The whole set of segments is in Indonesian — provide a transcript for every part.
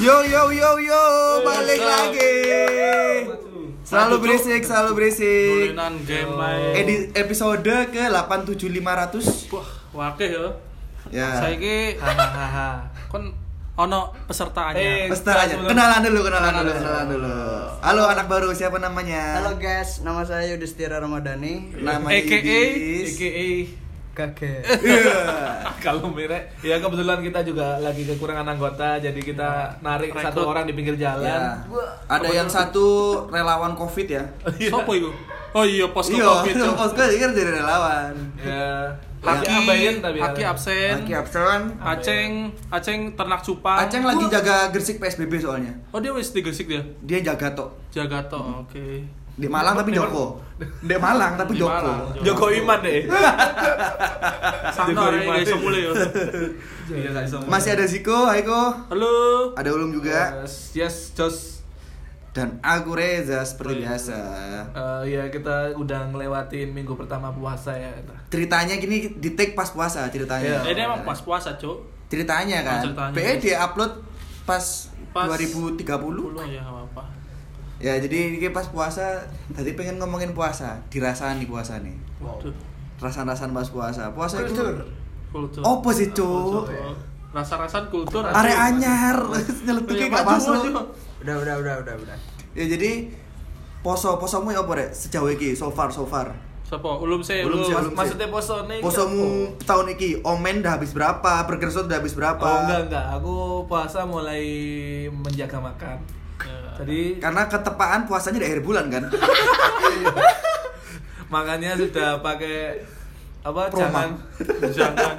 Yo yo yo yo, balik lagi. Selalu berisik, selalu berisik. Edi episode ke 87500. Wah, wakil ya. Ya. Saiki hahaha. Kon ono pesertanya. Eh, Peserta aja. Kenalan dulu, kenalan dulu, kenalan dulu. Halo anak baru, siapa namanya? Halo guys, nama saya Yudhistira Ramadhani. Namanya AKA Yudis. Kakek. Iya. kalau merek ya kebetulan kita juga lagi kekurangan anggota jadi kita narik Rekrut. satu orang di pinggir jalan Ya. Ada yang satu relawan Covid ya. Sopo iku? Oh iya, posko Iya, Covid. Cok. Posko kan jadi relawan. ya Haki, abain tapi Haki absen. Lagi absen. Aceng, Aceng ternak cupang. Aceng lagi jaga Gresik PSBB soalnya. Oh dia wis digesik dia. Dia jaga tok. Jaga toh, oke. Di Malang tapi? Joko. Di Malang tapi Joko. Malang, Joko Iman deh Joko Iman. guys mulai yo. iya Masih ada Ziko, Haiko, Halo. ada Ulum juga yes, yes Jos dan aku Reza seperti Oh, iya. biasa. Eh, ya kita udah ngelewatin minggu pertama puasa ya Ceritanya gini di take pas puasa ceritanya. Eh, Ini emang pas puasa, Cuk. Ceritanya kan. Oh, ceritanya. PE dia upload pas, Pas 2030. Puluh ya enggak apa-apa. Ya jadi ini pas puasa, tadi pengen ngomongin puasa, dirasani puasa nih. Waduh. Rasan-rasan pas puasa. Puasa itu Kultur. Kultur. Opo sih, Cuk? Kultur. Rasa-rasan kultur. Arek aduh. anyar, Iya, nyeletuknya gak masuk. Udah, udah, udah, udah, udah. Ya jadi poso posomu ya apa rek sejauh iki so far so far. Sopo? Ulum sih, Ulum sih, ulum. maksudnya poso nih Posomu tahun iki omen udah habis berapa, burger shot udah habis berapa? oh enggak enggak aku puasa mulai menjaga makan. Jadi Karena ketepaan puasanya di akhir bulan kan. makanya sudah pakai apa Proma. jangan jangan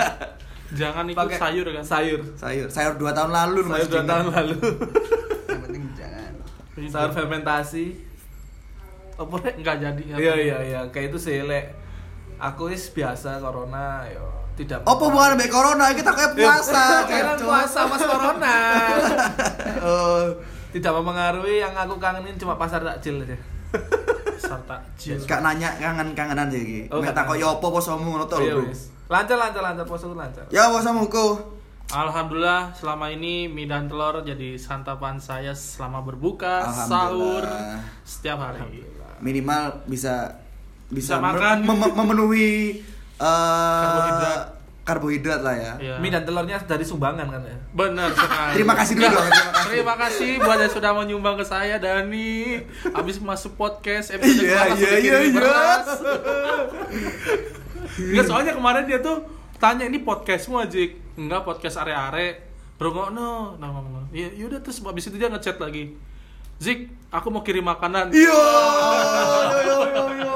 jangan ikut pakai sayur kan. sayur sayur, sayur dua tahun lalu sayur Mas dua Dingin. tahun lalu Yang penting jangan. sayur fermentasi apa Enggak jadi. iya iya iya kayak itu sih lek aku is biasa corona yo tidak Apa bukan sampai corona kita kayak puasa. Kira Cok. puasa mas corona Oh, tidak mempengaruhi yang aku kangenin cuma pasar takjil aja Besar takjil. Gak nanya kangen-kangenan sih iki. Oh, Mek gak takok nanya. yo apa posomu ngono to Iya, lho, Bro. lancar lancar lancar poso lancar Ya posomu ku. Alhamdulillah selama ini mie dan telur jadi santapan saya selama berbuka, sahur setiap hari. Minimal bisa Bisa bisa, makan. mem- mem- memenuhi eh, Karbohidrat. Karbohidrat lah ya. Iya. mie dan telurnya dari sumbangan kan ya Benar sekali. Terima kasih dulu dong, terima kasih. Terima kasih buat yang sudah menyumbang ke saya Dani. Habis masuk podcast episode Iya, langsung iya, iya, iya. beras. Enggak soalnya kemarin dia tuh tanya ini podcastmu aja. Enggak podcast are-are. Bro no, nah ngomong. Ya yaudah terus habis itu dia ngechat lagi. Zik, aku mau kirim makanan. Iya.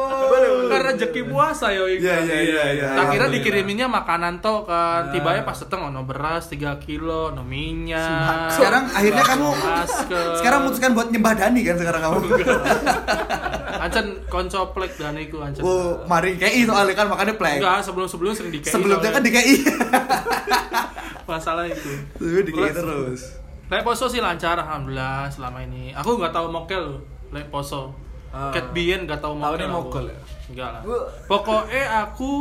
rezeki puasa yo. Iya, iya, iya, iya. Tak kira dikiriminnya makanan toh kan. Tibanya pas dateng ono beras 3 kilo, ono minyak. Sekarang akhirnya kamu sekarang memutuskan buat nyembah Dani kan sekarang kamu. Ancen konco plek dan iku ancen. Oh, mari KI soalnya kan makanya play. Enggak, sebelum-sebelum sering di KI Sebelumnya kan di. KI. masalah itu. Sebelumnya di KI Terus? Lek poso sih lancar alhamdulillah selama ini. Aku nggak tahu mokel lek poso. Ah. Cat bien tahu mokel. Tahunya aku. mogol ya? Enggak lah. Pokoknya aku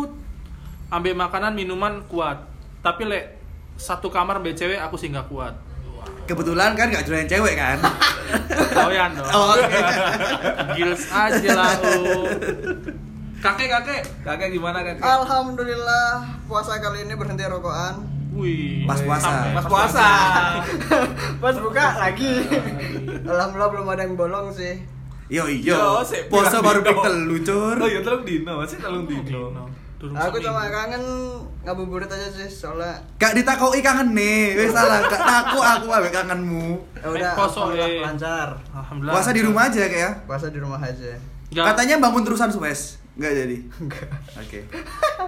ambil makanan minuman kuat. Tapi lek satu kamar ambil cewek aku sih nggak kuat. Kebetulan kan gak jualan cewek kan. Tahuyan dong. Oh. Gils aja lah. oh. kakek kakek kakek gimana kakek Alhamdulillah puasa kali ini berhenti rokokan. Wih. Pas puasa. sampai- pas puasa Pas buka lagi. Alhamdulillah belum ada yang bolong sih. Yo Yo, yo. Poso baru ping telu, Cur. oh iya telung dino masih telung dino Aku cuma kangen ngabuburit aja sih soalnya Gak ditakoki kangen nih. Wis salah, gak takut aku ambek kangenmu. ya udah poso, eh. lancar. Alhamdulillah. Puasa di rumah aja kayak ya. Puasa di rumah aja. Nggak. Katanya bangun terusan Suez. Enggak jadi. Enggak. Oke.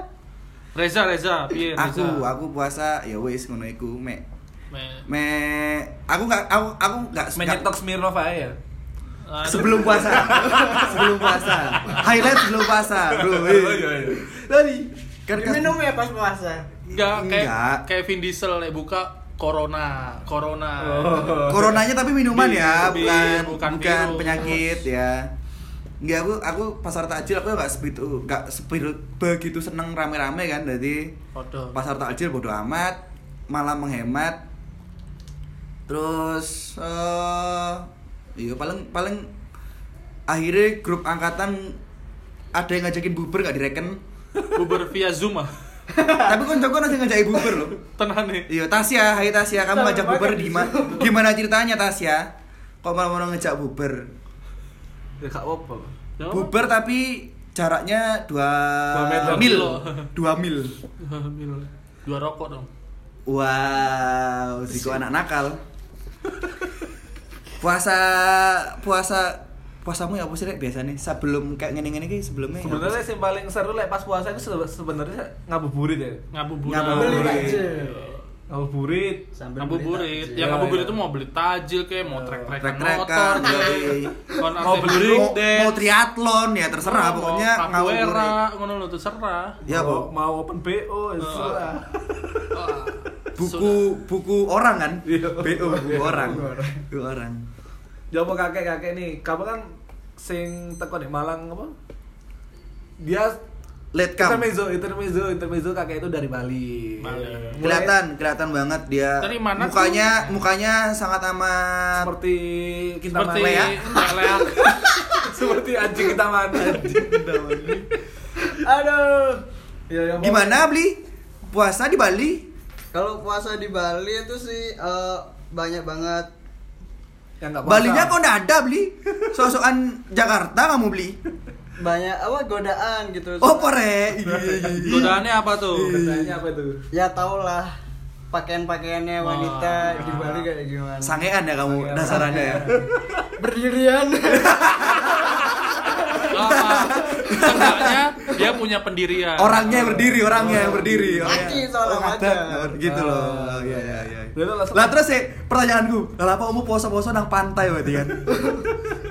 Reza Reza, piye Reza? Aku aku puasa ya wis ngono iku mek Me- me aku nggak aku aku nggak menyetok Smirnov aja ya. Sebelum puasa sebelum puasa highlight sebelum puasa bro Oh, iya, iya. tadi kan kan- Minum ya pas puasa. Enggak, kayak Enggak. kayak Vin Diesel nih buka Corona, Corona. Oh. coronanya tapi minuman ya Bir, bukan bukan bukan, penyakit ya Enggak aku aku pasar takjil aku nggak sebegitu nggak sebegitu begitu seneng rame-rame kan jadi pasar takjil bodo amat malah menghemat Terus eh iya paling paling akhirnya grup angkatan ada yang ngajakin buber gak direken. Uber via Zoom ah. Tapi kan Joko nanti ngajak buber loh. Tenan nih. Iya Tasya, hai Tasya, kamu ngajak buber di gimana? Gimana ceritanya Tasya? Kok malah mau ngejak buber? Ya apa-apa. Ya, Buber tapi jaraknya 2 Dua meter. mil. 2 mil. Mil. Dua rokok dong. Wow, Ziko anak nakal. Puasa puasa puasamu ya apa sih Rek, biasanya sebelum kayak ngene-ngene iki sebelumnya ya Sebenarnya sih? paling seru lek pas puasa itu se- sebenarnya ngabuburit ya. Ngabuburit. Ngabuburit. Ngabuburit. Sambil Ngabuburit. Ya Iya, ngabuburit iya. itu mau beli tajil kayak mau trek-trekan Trek-trekan, motor, yoi. kon Mau beli mau, triathlon ya terserah pokoknya Oh, ngabuburit. ngono lho terserah. Ya, mau, Bu. mau open BO ya Oh. sudah. Wah, Buku buku orang kan? Iya. BO buku Iya, orang. buku orang. Buku orang. Jawab kakek-kakek nih, kamu kan sing teko di Malang apa? Dia Let come. intermezzo, intermezzo, intermezzo kakek itu dari Bali. Bali. Mulai Kelihatan, kelihatan banget dia. Dari mana mukanya, mukanya sangat amat seperti kita seperti ya? leak. seperti anjing kita mana Aduh. ya, ya, Gimana beli? Puasa di Bali? Kalau puasa di Bali itu sih eh, banyak banget. yang nggak puasa. Balinya kok nggak ada beli? Sosokan Jakarta kamu beli? Banyak apa godaan gitu. Oh iya. Godaannya apa tuh? Katanya apa tuh Ya tau lah pakaian-pakaiannya Wah. wanita di Bali kayak gimana. Sangean ya kamu Sangean. dasarannya ya. Berdirian. Seenggaknya dia punya pendirian. Orangnya yang berdiri, orangnya yang berdiri. orangnya. Maki soalnya Oh, ada. Gitu loh. Ah, Iya iya iya. Lalu langsung- Lah terus sih pertanyaanku, lah apa kamu poso-poso nang pantai berarti kan?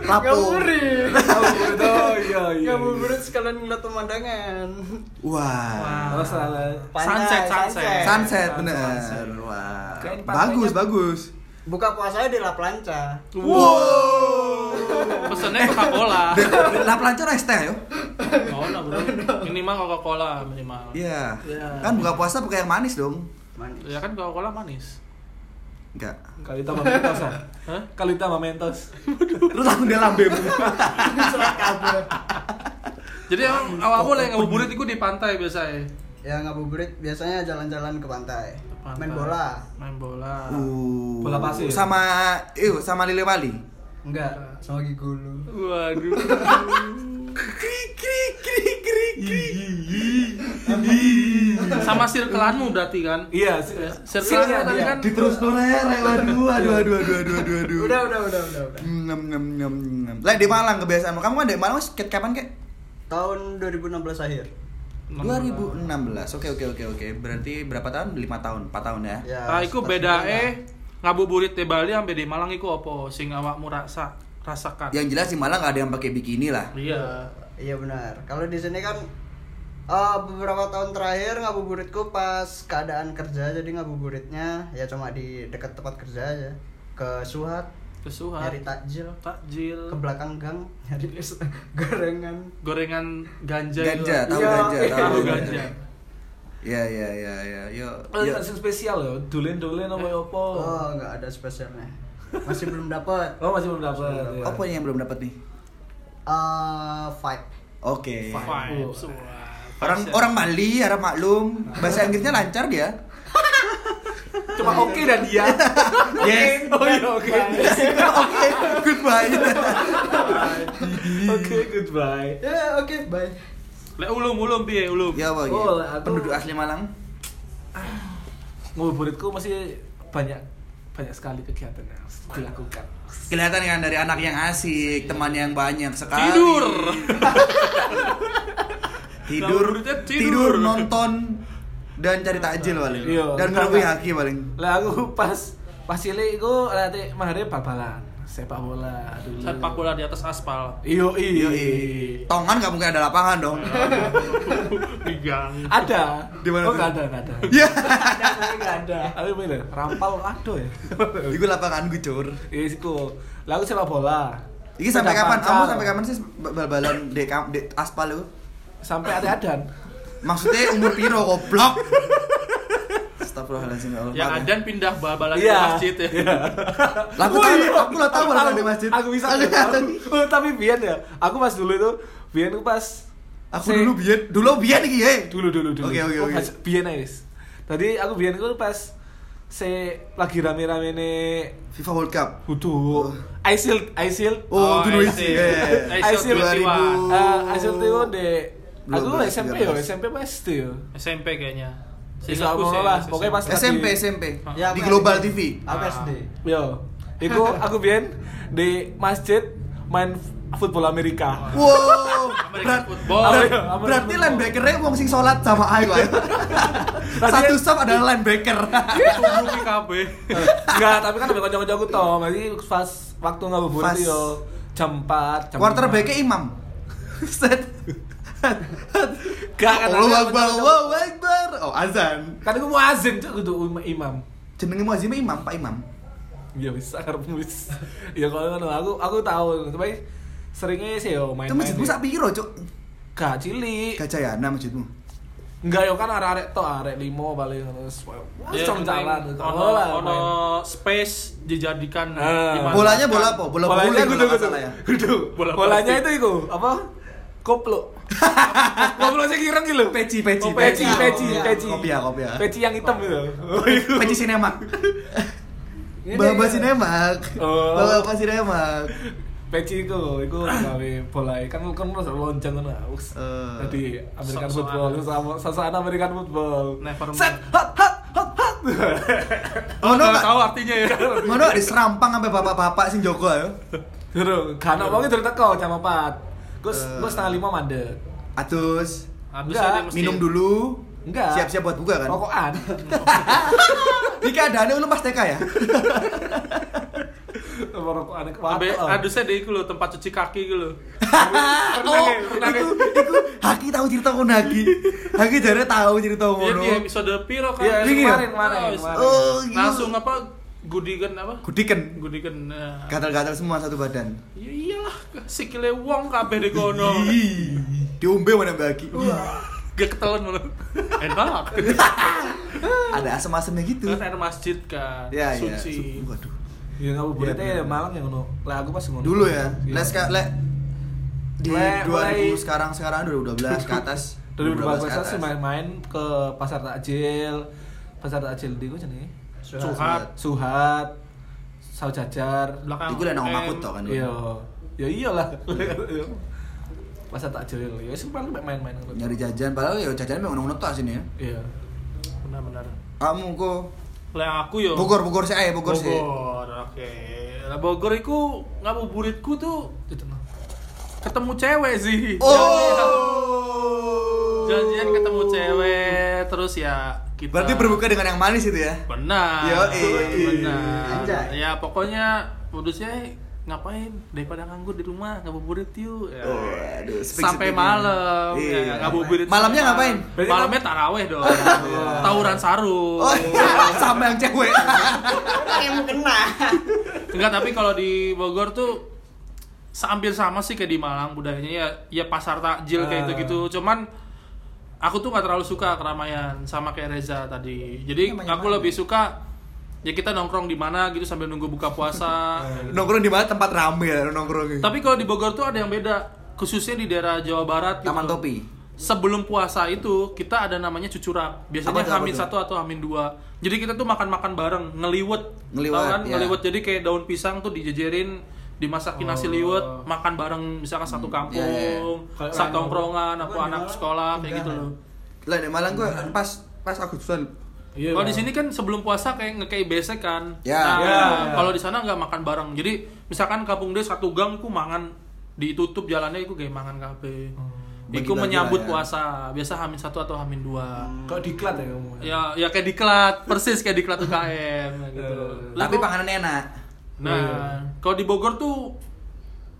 Lapo. Ngabuburit. Ngabuburit, oh iya iya Ngabuburit sekalian ngeliat pemandangan. Wah. Terus salah Sunset, sunset. Sunset Sunset. bener. Wah. Bagus, bagus. Buka puasanya di La Plancha. Wow. Pesennya Coca-Cola. Lah pelancar es teh yo. Oh, lah, bro. Minimal Coca-Cola minimal. Iya. Iya. Kan buka puasa pakai yang manis dong. Manis. Ya kan Coca-Cola manis. Enggak. Kali tambah mentos ya? Hah? Kali tambah mentos Terus langsung dia lambemu. Jadi emang awal-awal yang ngabuburit itu di pantai biasanya. Ya ngabuburit biasanya jalan-jalan ke pantai. Pantai. Main bola. Main bola. Uh. Bola pasir. Sama iu sama Lile Wali. Enggak, sama Gigulu. Waduh. Krik krik krik krik krik. Sama sirkelanmu berarti kan? Iya Circle-nya Circle-nya tadi kan Diterus rek waduh aduh aduh aduh aduh aduh aduh. Udah, udah, udah, udah, udah. Ngem ngem ngem ngem. Lah di Malang kebiasaanmu. Kamu kan di Malang ket- kapan kek? Tahun 2016 akhir. 2016. Oke oke oke oke. Berarti berapa tahun? 5 tahun, 4 tahun ya. Ya. Nah, iku seperti beda itu. eh ngabuburit di Bali sampai di Malang iku apa sing awakmu rasa rasakan? Yang jelas di Malang gak ada yang pakai bikini lah. Iya. Iya benar. Kalau di sini kan eh, beberapa tahun terakhir ngabuburitku pas keadaan kerja jadi ngabuburitnya ya cuma di dekat tempat kerja aja ke Suhat Kesuhan. nyari takjil takjil. ke belakang gang nyari gorengan Gorengan ganja. Ganja, itu. tahu Iya, ganja, iya. tahu ganja. ganja. Iya iya iya iya. Yo. Ada spesial ya, dulen-dulen apa ya apa? oh nggak ada spesialnya masih belum dapat Oh, masih belum dapat. Ya. Apa yang belum dapat nih? eh vibe Oke. Oh. wah. Orang orang Bali, harap maklum. Bahasa Inggrisnya lancar dia. Cuma oke dan dia. Yes. Oh iya oke. Oke, goodbye. Oke, goodbye. ya oke bye Lek ulum ulum piye ulum? Ya. Oh, ya. aku- Penduduk asli Malang. Ngabuburitku masih banyak banyak sekali kegiatan yang harus dilakukan. Kelihatan kan dari anak yang asik, teman yang banyak sekali. Tidur. tidur, tidur. tidur, nonton dan cari takjil paling. Iya, dan ngerubui haki paling. Lah aku pas pas cilik iku nanti mahare bal-balan, sepak bola dulu. Sepak bola di atas aspal. Iyo Yo, iya. Tongan gak mungkin ada lapangan dong. Di gang. Ada. Di mana Oh, tuh? enggak ada, enggak ada. Ya, ada tapi nggak ada Aku bener, rampal ada ya. itu lapangan gue cur. Iya siku. Lalu sepak bola. Iki sampai kapan? Kamu sampai kapan sih bal-balan di, aspal itu? Sampai ada adan. Maksudnya umur piro goblok? Astagfirullahaladzim ya Allah. Yang ya. adan pindah bal-balan ke Iya. masjid ya. Lah aku Oh, tahu, iya. aku lah tahu kalau di masjid. Aku bisa. Oh, tapi Bian ya. Aku pas dulu itu Bian itu pas Aku se- dulu biyen, dulu biyen iki ya. dulu dulu dulu. Oke, oke, Oh, oke. pas Bian aja. Tadi aku Bian itu pas se lagi rame-rame nih FIFA World Cup. Aisil. Oh, dulu I isi. see. Iya, iya. I I see see 21. Eh, Aisil itu de aku 12, SMP ya, 13. SMP SD ya? SMP kayaknya. Seingatku apa sih, lah, SMP. pokoknya pas SMP, lagi- SMP. Ya, Di aku Global. TV. Aku Ah. SD. Yo. Iku aku Bian di masjid main football Amerika. Wow. Berat- football. berat- American berarti football. linebackernya wong sing sholat sama kok. Satu sub adalah linebacker. Tunggu ki KB. Enggak, tapi kan ada kanca-kanca aku toh. Jadi pas waktu ngabuburit yo jam 4, jam Quarterbacknya imam. Set. Gak kan Allahu ada Akbar, Allahu Akbar. Oh, azan. Kan aku mau azan cuk kudu imam. Jenenge muazin imam, Pak Imam. Ya bisa karepmu wis. Ya kalau ngono aku aku tahu, tapi seringnya sih yo main-main. Itu masjidmu sak piro, Cuk? Gak cilik. Gajayana masjidmu. Enggak yo kan arek-arek tok, arek limo paling ngono. Wah, Ya, jalan. ono ono space dijadikan Ah. Bolanya bola apa? Bola nggak kudu. salah ya. Bola Bolanya itu iku apa? Koplo. Koplo sih kira gitu. Peci, peci, Oh, peci, peci, Kopiah. peci. Kopiah, kopiah. Peci yang hitam gitu. Peci sinemak. Ini Bapak kan. sinemak. Oh. Bapak sinemak. Peci iku, iku gawe bola kan kan terus lonjang ngono. Us. Eh. Jadi American football, sama sasaan American football. Never. Set, hat. Oh, Ngono nggak nggak? tahu artinya ya. Ngono di serampang sampai bapak-bapak sing jogo ayo. Durung, kan wong dari teko jam 4. Gus setengah lima mandek. Atus Enggak, minum dulu. Enggak. Siap-siap buat buka kan? Rokokan. Ini keadaannya lu pas TK ya? Rokokan Abe, aduh saya deh iku lho, tempat cuci kaki iku lho. oh, itu, itu Haki tahu cerita ngono Haki. Haki jare tahu cerita Iya ngono. di episode piro kan? Iya, Ini kemarin, ya? kemarin, Oh, kemarin. Oh, gila. Langsung apa? Gudikan apa? Gudiken. Gudikan. Nah. Gatal-gatal semua satu badan. Ya iyalah, sikile wong kabeh di kono. Diombe mana Haki. Gak ketelan malah. Enak. Ada asam-asamnya gitu. Kan air masjid kan. Ya, ya. Suci. Waduh. Ya ngabuburitnya Iya, ya malam ya ngono. Lah aku pas ngono. Dulu ya. Iya. Les ka le di Le- 2000 mulai- sekarang sekarang 2012 ke atas. Dari 2012 2012 ke atas. sih main-main ke pasar takjil. Pasar takjil di ku jenenge. Suhat. Suhat. Sau jajar. Belakang. Iku lek nang M. Makut to kan. Iya. Ya iyalah. Pasar takjil. Ya sih paling main-main ngono. Nyari jajan padahal ya jajan memang ngono tok sini ya. Iya. Benar-benar. Kamu kok Lah aku yo. Bogor Bogor sih ayo Bogor sih. Bogor, oke. Lah Bogor iku ngabuburitku tuh ketemu cewek sih. Oh. Janjian ketemu cewek, terus ya kita Berarti berbuka dengan yang manis itu ya? Benar. Yoi. Benar. Anjay. Ya pokoknya modusnya ngapain daripada nganggur di rumah ngabuburit yuk ya. Oh, aduh, speak sampai malam Iya. ya, ngabuburit Malamnya sama- ngapain? Berarti malamnya taraweh dong tawuran sarung Oh, iya, sama yang cewek. Yang kena. enggak tapi kalau di Bogor tuh hampir sama sih kayak di Malang budayanya ya ya pasar takjil kayak gitu gitu cuman aku tuh nggak terlalu suka keramaian sama kayak Reza tadi. Jadi aku lebih suka ya kita nongkrong di mana gitu sambil nunggu buka puasa. Gitu. nongkrong di mana? Tempat rame ya nongkrong. tapi kalau di Bogor tuh ada yang beda. Khususnya di daerah Jawa Barat gitu. Taman Topi. sebelum puasa itu kita ada namanya cucurak. Biasanya Apa hamin satu atau hamin dua. Jadi kita tuh makan makan bareng ngeliwet. Ngeliwet, kan? ya. ngeliwet. Jadi kayak daun pisang tuh dijejerin dimasakin nasi Oh. liwet makan bareng misalkan satu kampung ya, ya. Kayak satu tongkrongan aku anak Malang sekolah kayak enggak, gitu kan? loh Lah di Malang gua pas pas Agustusan. Iya. kalau di sini kan sebelum puasa kayak ngekei besek kan. Ya. Nah, Ya. kalau di sana nggak makan bareng. Jadi misalkan kampung dia satu gang ku mangan ditutup jalannya iku kayak mangan kabeh. Iku Bagi-bagi menyambut ya. puasa. Biasa hamin satu atau hamin dua. Kok diklat ya kamu? Ya ya kayak diklat, persis kayak diklat UKM gitu. Eh, Tapi panganan enak. Nah, kalau di Bogor tuh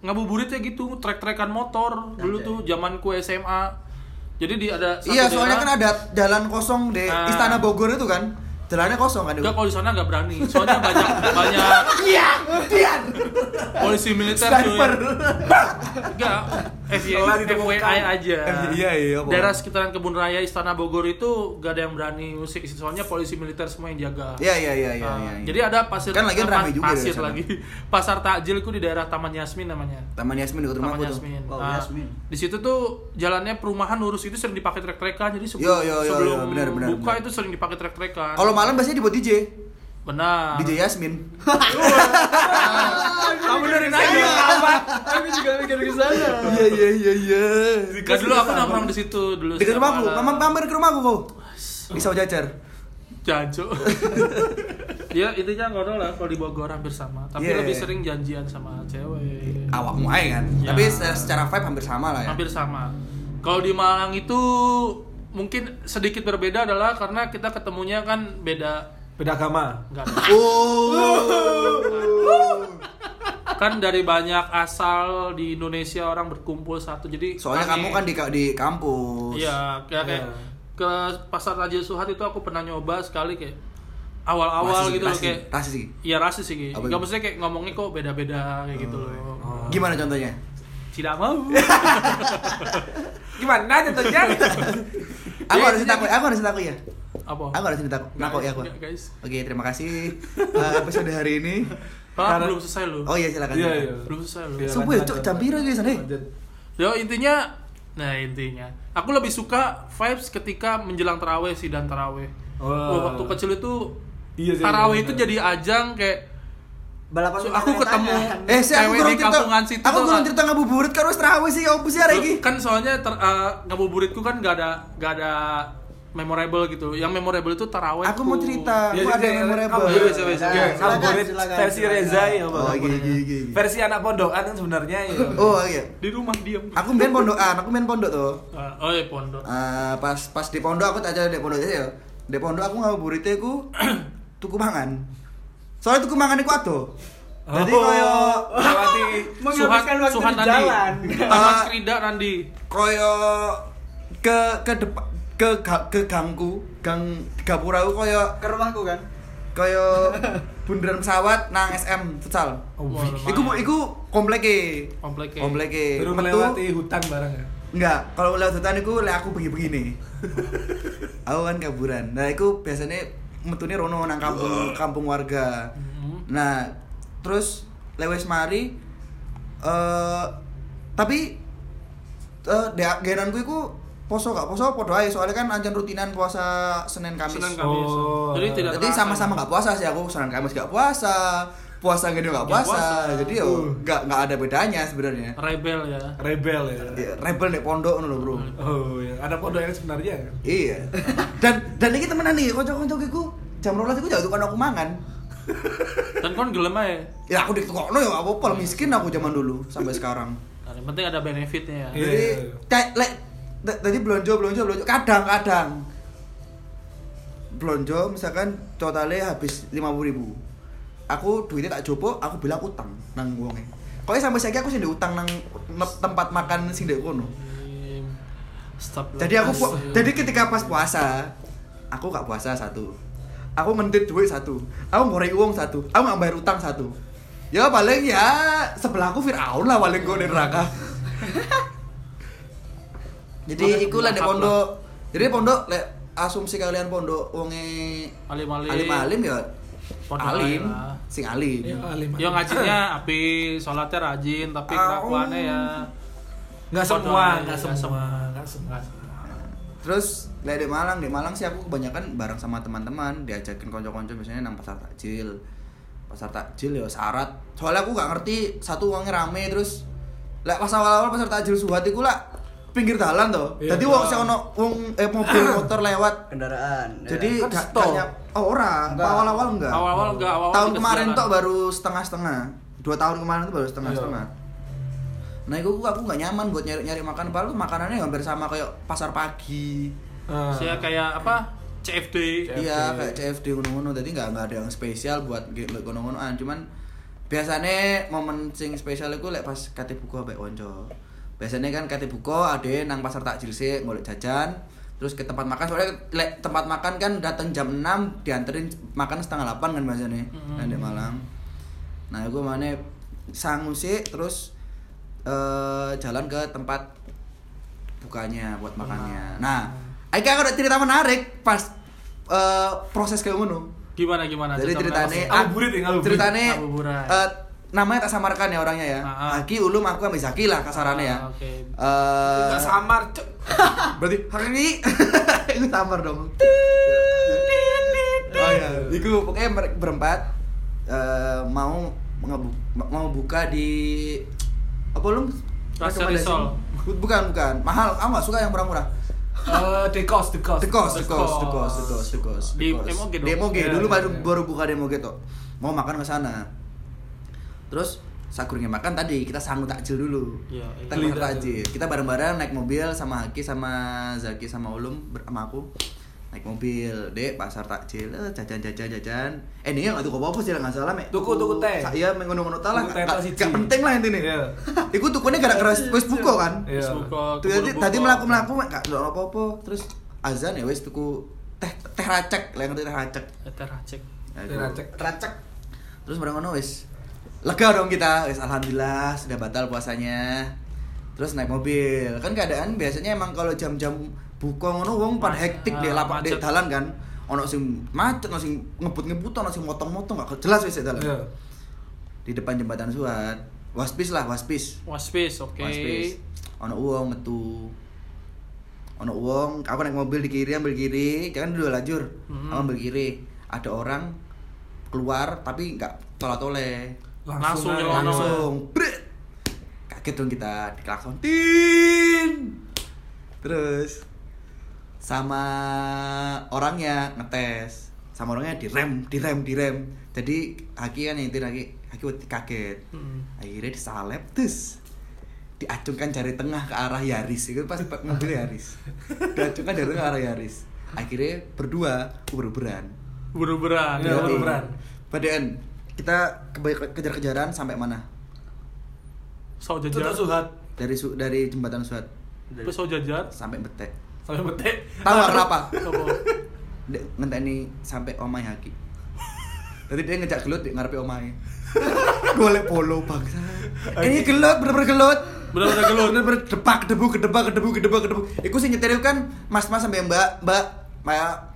ngabuburitnya gitu, trek-trekan motor dulu Anjay. tuh zamanku SMA. Jadi di ada Iya, soalnya daerah- kan ada jalan kosong di Nah. Istana Bogor itu kan. Jalannya kosong kan itu. Enggak kalau di sana nggak berani. Soalnya banyak banyak Iya, Dian. polisi militer Sniper. Enggak, FYI, ditemukan. FYI aja. Iya, iya, apa? Daerah sekitaran Kebun Raya Istana Bogor itu gak ada yang berani musik soalnya polisi militer semua yang jaga. Iya, iya, iya, iya, Ah, iya. iya. Jadi ada pasir Kan lagi apa, ramai juga pasir lagi. Pasar takjil itu di daerah Taman Yasmin namanya. Taman Yasmin dekat Taman rumahku tuh. Yasmin. Wow, Nah, Yasmin. Di situ tuh jalannya perumahan lurus itu sering dipakai trek-trekan. Jadi sebelum, Yo, yo, yo, sebelum buka itu sering dipakai trek-trekan. Kalau malam biasanya dibuat DJ. benar. DJ Yasmin. Kamu dari nanya apa? Aku juga mikir ke sana. Iya, iya, iya, iya. Kan dulu aku nongkrong di situ dulu. Dekat rumahku, malam. mama mampir ke rumahku kok. Bisa jajar. Jancuk. ya intinya ngono lah kalau di Bogor hampir sama. Tapi Yeah. lebih sering janjian sama cewek. Awakmu aja kan. Ya. Tapi secara, secara vibe hampir sama lah ya. Hampir sama. Kalau di Malang itu mungkin sedikit berbeda adalah karena kita ketemunya kan beda Beda agama. enggak Oh. kan dari banyak asal di Indonesia orang berkumpul satu jadi Soalnya kamu kan di di kampus. iya kayak kayak Iya. ke pasar Raja Suhat itu aku pernah nyoba sekali kayak awal-awal Rasis, gitu loh kayak rasis sih. iya rasis sih Apa nggak itu? maksudnya kayak ngomongnya kok beda-beda kayak gitu loh Oh. Gimana contohnya? tidak mau Gimana contohnya? Aku Ya, harus intinya takut, aku harus takut ya. apa Aku harus takut, nakut ya aku. Guys Oke, terima kasih uh, episode hari ini. ah, Karena- belum selesai loh Oh iya silakan. Iya, iya. belum selesai loh Iya, Sumpah ya, Cok, jam piro guys, nih? Ya intinya, nah intinya, aku lebih suka vibes ketika menjelang taraweh sih dan taraweh. Oh. Wah, waktu kecil itu Iya taraweh iya, itu iya. jadi ajang kayak Balapan So, aku ketemu. Eh, sih aku kurang di cerita. kampungan situ Aku tuh, kurang cerita ngabuburit karo wis terawih sih, opo sih iki? kan soalnya ter, eh, ngabuburitku kan gak ada gak ada memorable gitu. Yang memorable itu taraweh. Aku mau cerita, Ya, aku ada jadi, yang memorable. Iya, iya, iya. Silakan, Ngabuburit versi. Reza ya. Oh, gini, gini, gini. Versi anak pondokan kan sebenarnya ya. Oh iya. di rumah diam. Aku main pondokan, aku main pondok tuh. Ah, oh ya pondok. Eh, pas pas di pondok aku tak aja di pondok aja ya. Di pondok aku ngabuburitnya aku tuku mangan. Soalnya tuku mangan iku ado. Jadi Oh, koyo melewati Menghabiskan waktu Suhan di Nandi. jalan. Taman. Skrida Nandi. koyo ke ke depan ke ga- ke gangku, gang gapura aku koyo Ke rumahku kan. koyo bundaran pesawat nang SM futsal. Oh, wih. Iku iku kompleke. Kompleke. Kompleke. baru melewati hutan bareng ya. Enggak, kalau lewat hutan itu lek aku begini-begini. aku kan kaburan. Nah, itu biasanya metune rono nang kampung kampung warga. Mhm. Nah, terus lewes mari eh tapi eh uh, genanku iku poso gak poso podo ae soalnya kan ancen rutinan puasa Senin Kamis. Senin Kamis. Oh. Jadi tidak Jadi terasa. sama-sama gak puasa sih aku Senin Kamis gak puasa. Puasa gini gak Nggak puasa. puasa. Jadi yo Uh. gak gak ada bedanya sebenarnya. Rebel ya. Rebel ya. Ya, Rebel nek pondok ngono lho, Bro. Oh, ya. Ada pondok yang sebenarnya kan. Iya. Dan dan iki temenan nih, kanca-kanca iku jam 12 iku jauh tukang aku mangan. Dan kon gelem aja. Ya aku ditukokno ya apa apa miskin aku zaman dulu sampai sekarang. Nah, yang penting ada benefitnya ya. Iya. Jadi kayak lek tadi belanja belanja belanja kadang-kadang belanja misalkan totalnya habis 50.000 ribu aku duitnya tak jopo aku bilang utang nang wonge Kok sampai saiki aku sih utang nang tempat makan sing ndek kono. Stop. Jadi aku pu- Lepas. jadi ketika pas puasa, aku gak puasa satu. Aku ngentit duit satu. Aku ngorek uang satu. Aku gak bayar utang satu. Ya paling ya sebelahku Fir'aun lah paling gue di neraka. Jadi Makanya iku lah di pondok. Jadi pondok lek asumsi kalian pondok wonge Alim-alim. alim-alim ya Pondok alim. Sing alim. Ya, alim. Yo ngajinya api, sholatnya rajin, tapi Ah, kelakuannya ya Enggak Pondok semua, nggak semua, enggak semua. Terus lek di Malang, di Malang sih aku kebanyakan bareng sama teman-teman, diajakin konco-konco biasanya nang pasar takjil. Pasar takjil ya syarat. Soalnya aku gak ngerti satu uangnya rame terus lek pas awal-awal pasar takjil suhat iku lah pinggir dalan toh. Iya. Jadi wong sing ono wong eh mobil motor lewat. kendaraan ya. Jadi Kan oh ora, Enggak. awal-awal enggak. Awal-awal enggak, awal-awal tahun kemarin tok baru setengah-setengah. Dua tahun kemarin tuh baru setengah-setengah. Iya. Nah, itu aku gak nyaman buat nyari-nyari makan padahal tuh makanannya hampir sama kayak pasar pagi. Ah. Saya kayak apa? CFD. Iya, kayak CFD ngono-ngono. Tadi nggak nggak ada yang spesial buat ngono-ngonoan. Cuman biasanya momen sing spesial itu lek pas kate buka mbek konco. Biasanya kan kate buka ada nang pasar takjil sih golek jajan. Terus ke tempat makan soalnya lek tempat makan kan datang jam 6 dianterin makan setengah 8 kan biasanya nah, di Malang nah gue mana sih terus eh jalan ke tempat bukanya buat makannya nah Aika ada cerita menarik pas eh, proses kayak ngono Gimana gimana? jadi Cerita ceritanya. Ngabuburit ya, ngabuburit. ceritanya Ngabuburit. Eh, namanya tak samarkan ya orangnya ya Ah, ah. Haki ulum aku sama Zaki lah kasarannya ya Ah, oke. Eh, Enggak samar, Cuk. berarti hari ini itu samar dong oh iya itu pokoknya mereka berempat eh, mau mau buka di apa lu Rasa risol. Bukan bukan mahal aku nggak suka yang murah-murah Eh, dekos, dekos. The cost, the The cost, the cost. cost, the cost, the cost. Di the cost. MOG dong? Di MOG, Iya, dulu iya, baru iya. baru buka di MOG tuh. Mau makan ke sana. Terus sakurnya makan tadi kita sanggup takjil dulu. Iya, iya. Kita makan takjil. Kita bareng-bareng naik mobil sama Haki sama Zaki sama Ulum sama aku. Naik mobil, dek pasar takjil, eh, jajan-jajan jajan. Eh ini nggak tuh apa sih nggak salah mek. Tuku, tuku teh. Saya mengono-ngono talah. Tuku teh Nggak nggak penting lah intinya. Iya. Iku tukunya gara-gara wis buka kan. Iya. Terus buka, Tuh jadi keburu tadi buka. melaku melaku gak ada apa-apa terus azan ya wes tuku teh teh racek lah yang ngerti teh racek. Eh, Teh racek. Nah, Teh racek. Racek. Terus bareng ngono wes lega dong kita alhamdulillah sudah batal puasanya. Terus naik mobil kan keadaan biasanya emang kalau jam-jam buka ngono wong pada hektik deh Ah, lapak di macet. dalan kan. Ono sing macet, ono sing ngebut-ngebut, ono sing motong-motong gak jelas wes dalan. Iya. Di depan jembatan Suat. Waspis lah, waspis. Waspis, oke. Waspis. Ono uang metu. Ono uang, aku naik mobil di kiri ambil kiri, jangan dua lajur. Hmm. Aku ambil kiri. Ada orang keluar tapi nggak tola-tole. Langsung nyelono. Langsung bret. Kaget dong kita diklakson. Tin. Terus sama orangnya ngetes sama orangnya direm direm direm jadi Haki kan yang Haki Haki kaget Hmm. akhirnya disalep terus diacungkan jari tengah ke arah Yaris itu pas mobil Yaris diacungkan jari tengah ke arah Yaris akhirnya berdua uber-uberan Buru-buran. Iya, Yoi. uber-uberan. Kita ke- kejar-kejaran sampai mana Sau Itu jajar. tuh suhat. dari su- dari jembatan Suat Terus sau jajar. sampai Betek Sampai betek. tahu kenapa Apa? Dek, ngenteni sampai omai Haki Tadi dia ngejak gelut di ngarepe omai golek polo bangsa ini gelut bener-bener gelut Bener-bener gelut. bener-bener depak debu kedebak kedebu kedebak kedebu iku sing nyetir kan mas-mas sampai mbak mbak mbak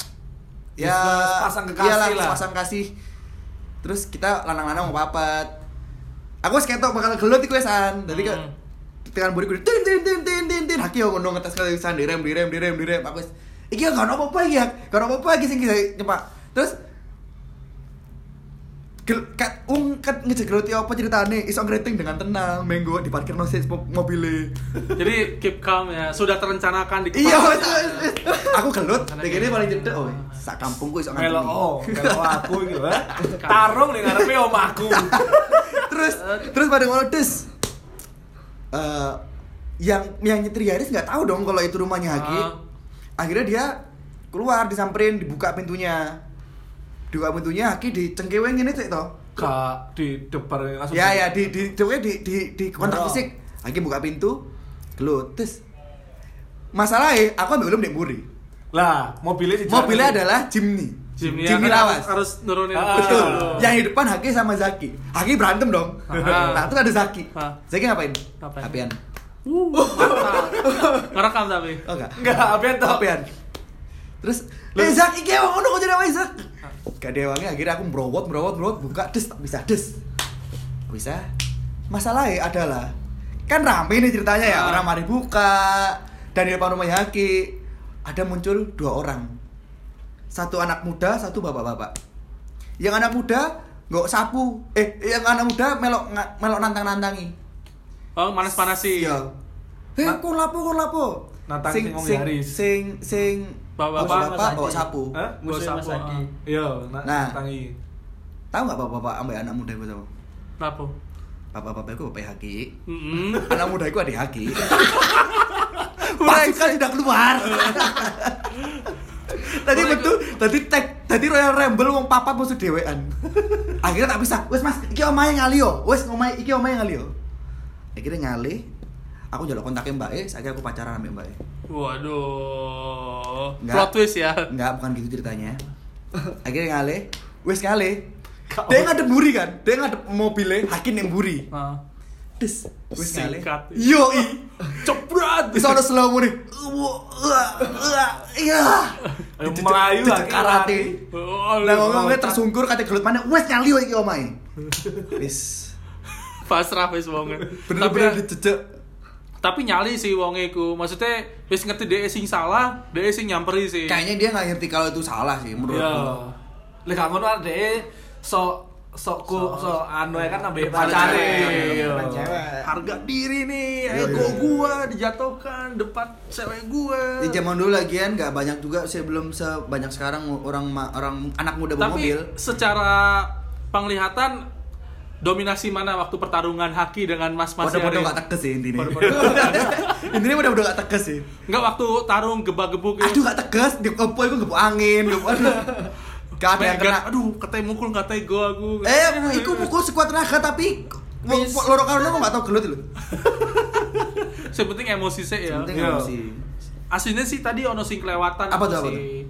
ya pasang kekasih iyalah, lah. pasang kasih terus kita lanang-lanang mau papat. Aku wis ketok bakal gelut iku wesan. Dadi kan Hmm. tekan buri kudu tin tin tin tin tin tin. Haki yo ngono ngetes kali wisan direm direm direm direm. Aku iki gak ono apa-apa iki ya gak ono apa-apa iki sing nyepak. Terus Gel, kat, ung kat ngejegeluti apa ceritane iso ngeriting dengan tenang menggo di parkir nosis mobilnya Jadi keep calm ya. Sudah terencanakan di iya aku gelut begini paling jedek oh sak kampungku iso ngampuni oh, melo aku gitu ha. Tarung ning ngarepe omahku. terus terus pada ngono des Eh, yang yang nyetir Yaris nggak tahu dong kalau itu rumahnya Haki Ah. akhirnya dia keluar disamperin dibuka pintunya dibuka pintunya Haki dicengkeweng ini cek toh Kak di depan langsung. ya ya di di di di di, di kontak fisik Haki buka pintu gelut terus masalahnya aku ambil belum Mburi Lah, mobilnya di mobilnya adalah Jimny Jimny, Jimny ya, lawas harus nurunin Ah. Betul. Betul. Yang di depan Haki sama Zaki. Haki berantem dong. Ah. Nah, terus ada Zaki. Ah. Zaki ngapain? Ngapain? Apian. Uh, mantap. Ngerekam tapi. Oh enggak. Enggak, apian toh. Apian. Terus, "Eh Zak, iki emang ngono kok jadi apa Zak?" Gak ada wangi akhirnya aku merowot, merowot, merowot, buka des, tak bisa des. Bisa. Masalahnya adalah kan rame nih ceritanya ya, Ah. orang mari buka dan di depan rumahnya Haki ada muncul dua orang. Satu anak muda, satu bapak-bapak. Yang anak muda nggak sapu, eh yang anak muda melok melok nantang-nantangi. Oh, panas-panasi. Iya. Eh, Na- kok lapo, kok lapo? Nantang sing sing sing sing sing Bapak-bapak. bapak bawa sapu. Hah? Mas sapu, ah. Iya, Nah. nah, tangi. Tahu nggak bapak-bapak ambek anak muda itu tahu? Kenapa? Bapak-bapak itu bapak Haki. Mm-mm. Anak muda itu adik Haki. Pasukan sudah keluar. tadi betul, tadi tag, tadi Royal Rumble wong papat musuh dewean. Akhirnya tak bisa. Wes Mas, iki omahe ngali yo. Wes omahe iki omahe ngali yo. Akhirnya ngali. Aku jaluk kontaknya Mbak E, akhirnya aku pacaran sama Mbak E. Waduh. Nggak. Plot twist ya. Enggak, bukan gitu ceritanya. Akhirnya ngale, wes ngale. Dia ngadep buri kan, dia ngadep mobilnya, hakin yang buri. Nah, Des, wes ngale. Yo i, Ceprat. bisa ada slow mo nih. Iya. Melayu Jejak lagi, karate. Oh, Lah ngomongnya tersungkur kate gelut mana, wes nyali iki omae. Wis. pasrah wis wonge. Bener-bener Tapi, dijejak. Tapi nyali sih wonge iku. Maksudnya wis ngerti dhek sing salah, dhek sing nyamperi sih. Kayaknya dia nggak ngerti kalau itu salah sih menurut Iya. Lek gak ngono adek sok sok ku sok anu ya kan Depan pacare. cewek. Iya. Harga diri nih, Iya, ego iya. gua dijatuhkan depan cewek gua. Di zaman dulu lagian nggak banyak juga sebelum sebanyak sekarang orang orang anak muda bawa Tapi mobil. secara penglihatan dominasi mana waktu pertarungan haki dengan mas-mas Podo-podo gak tekes sih intinya. Intinya podo-podo gak tekes sih. Enggak waktu tarung gebak-gebuk Aduh gak tegas, di kepo itu ngebuk angin. Gak ada yang kena. aduh katanya mukul katanya go aku. Eh, iku mukul sekuat tenaga tapi loro karena kok gak tau gelut lho. Yang penting emosi sih ya. Penting Iya. emosi. Aslinya sih tadi ono sing kelewatan Apa tuh, apa sih.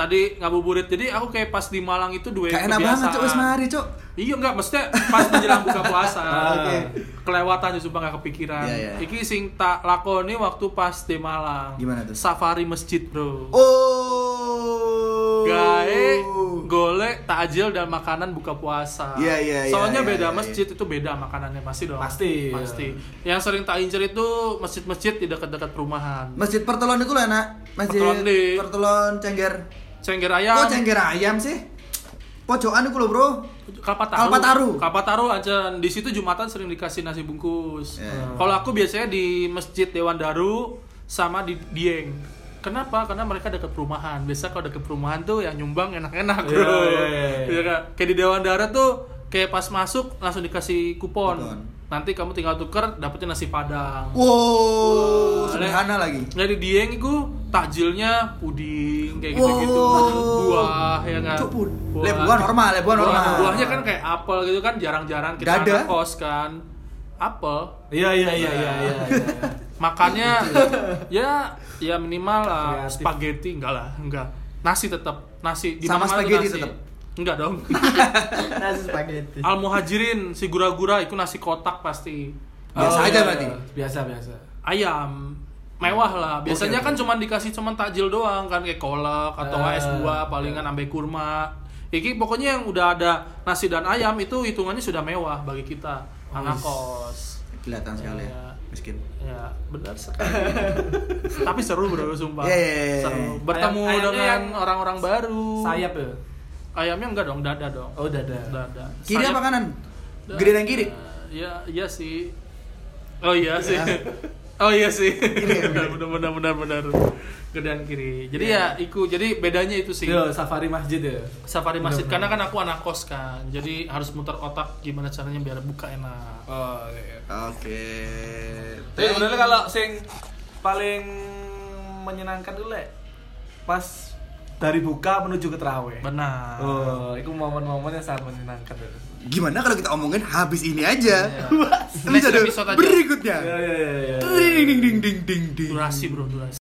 Tadi ngabuburit. Jadi aku kayak pas di Malang itu dua Gak enak banget cok wis mari cok. Iya enggak, maksudnya pas menjelang buka puasa. Ah, oke. Kelewatan ya sumpah gak kepikiran. Iya, iya. Iki sing tak lakoni waktu pas di Malang. Gimana tuh? Safari masjid, Bro. Oh. Gae golek takjil dan makanan buka puasa. Iya, iya, iya, Soalnya iya, beda iya, masjid itu beda makanannya pasti dong. Pasti, Pasti. Yang sering tak incer itu masjid-masjid di dekat-dekat perumahan. Masjid Pertelon itu loh enak. Masjid Pertelon di- Pertelon Cengger. Cengger ayam. Oh Cengger ayam sih. Pojokan itu loh bro. Kalpataru. Kalpataru. Kalpataru aja di situ Jumatan sering dikasih nasi bungkus. Iya. Kalau aku biasanya di Masjid Dewan Daru sama di Dieng. Kenapa? Karena mereka dekat perumahan. Biasa kalau dekat perumahan tuh yang nyumbang enak-enak, Bro. Iya, iya, iya. Iya kan? Kayak di Dewan Daru tuh kayak pas masuk langsung dikasih kupon. Kupon. Nanti kamu tinggal tuker dapetnya nasi padang. Wow, Wah, sederhana lagi. Jadi Dieng itu takjilnya puding kayak Wow. gitu-gitu. Buah ya kan. Cuk, buah normal, le, buah normal. Buahnya kan kayak apel gitu kan jarang-jarang kita Gak ada. anak kos kan. Apel. Iya iya iya iya iya. iya. Makannya ya ya minimal Kreatif. spaghetti enggak lah, enggak. Nasi tetap, nasi di Sama spaghetti nasi. tetap? Enggak dong. Nasi spaghetti. Al Muhajirin si gura-gura itu nasi kotak pasti. Biasa Oh, aja iya, berarti? iya. Biasa biasa. ayam mewah lah biasanya Oke, kan oke. cuman dikasih cuman takjil doang kan kayak kolak atau Ah, es buah palingan ambe kurma Iki pokoknya yang udah ada nasi dan ayam itu hitungannya sudah mewah bagi kita anak Wis. kos Kelihatan sekali Iya. ya. Miskin. ya benar sekali tapi seru bro sumpah Iya, iya, iya, seru iya. bertemu Ayam- dengan orang-orang baru Sayap ya. ayamnya enggak dong dada dong Oh dada. dada Kiri Sayap- apa kanan? Gede dan kiri. Iya, iya sih. Oh iya sih. Oh iya sih. benar benar benar benar. Gedean kiri. Jadi ya iku jadi bedanya itu sih. Yo safari masjid ya. Safari masjid Benar, karena kan aku anak kos kan. Jadi harus muter otak gimana caranya biar buka enak. Oh iya. Oke. Tapi sebenarnya kalau sing paling menyenangkan dulu le pas dari buka menuju ke terawih. Benar. Oh, itu momen-momen yang sangat menyenangkan. ya. Gimana kalau kita omongin habis ini aja? Iya. Episode episode aja. berikutnya. Iya iya. iya. Ding ding ding ding ding ding. Durasi bro, durasi.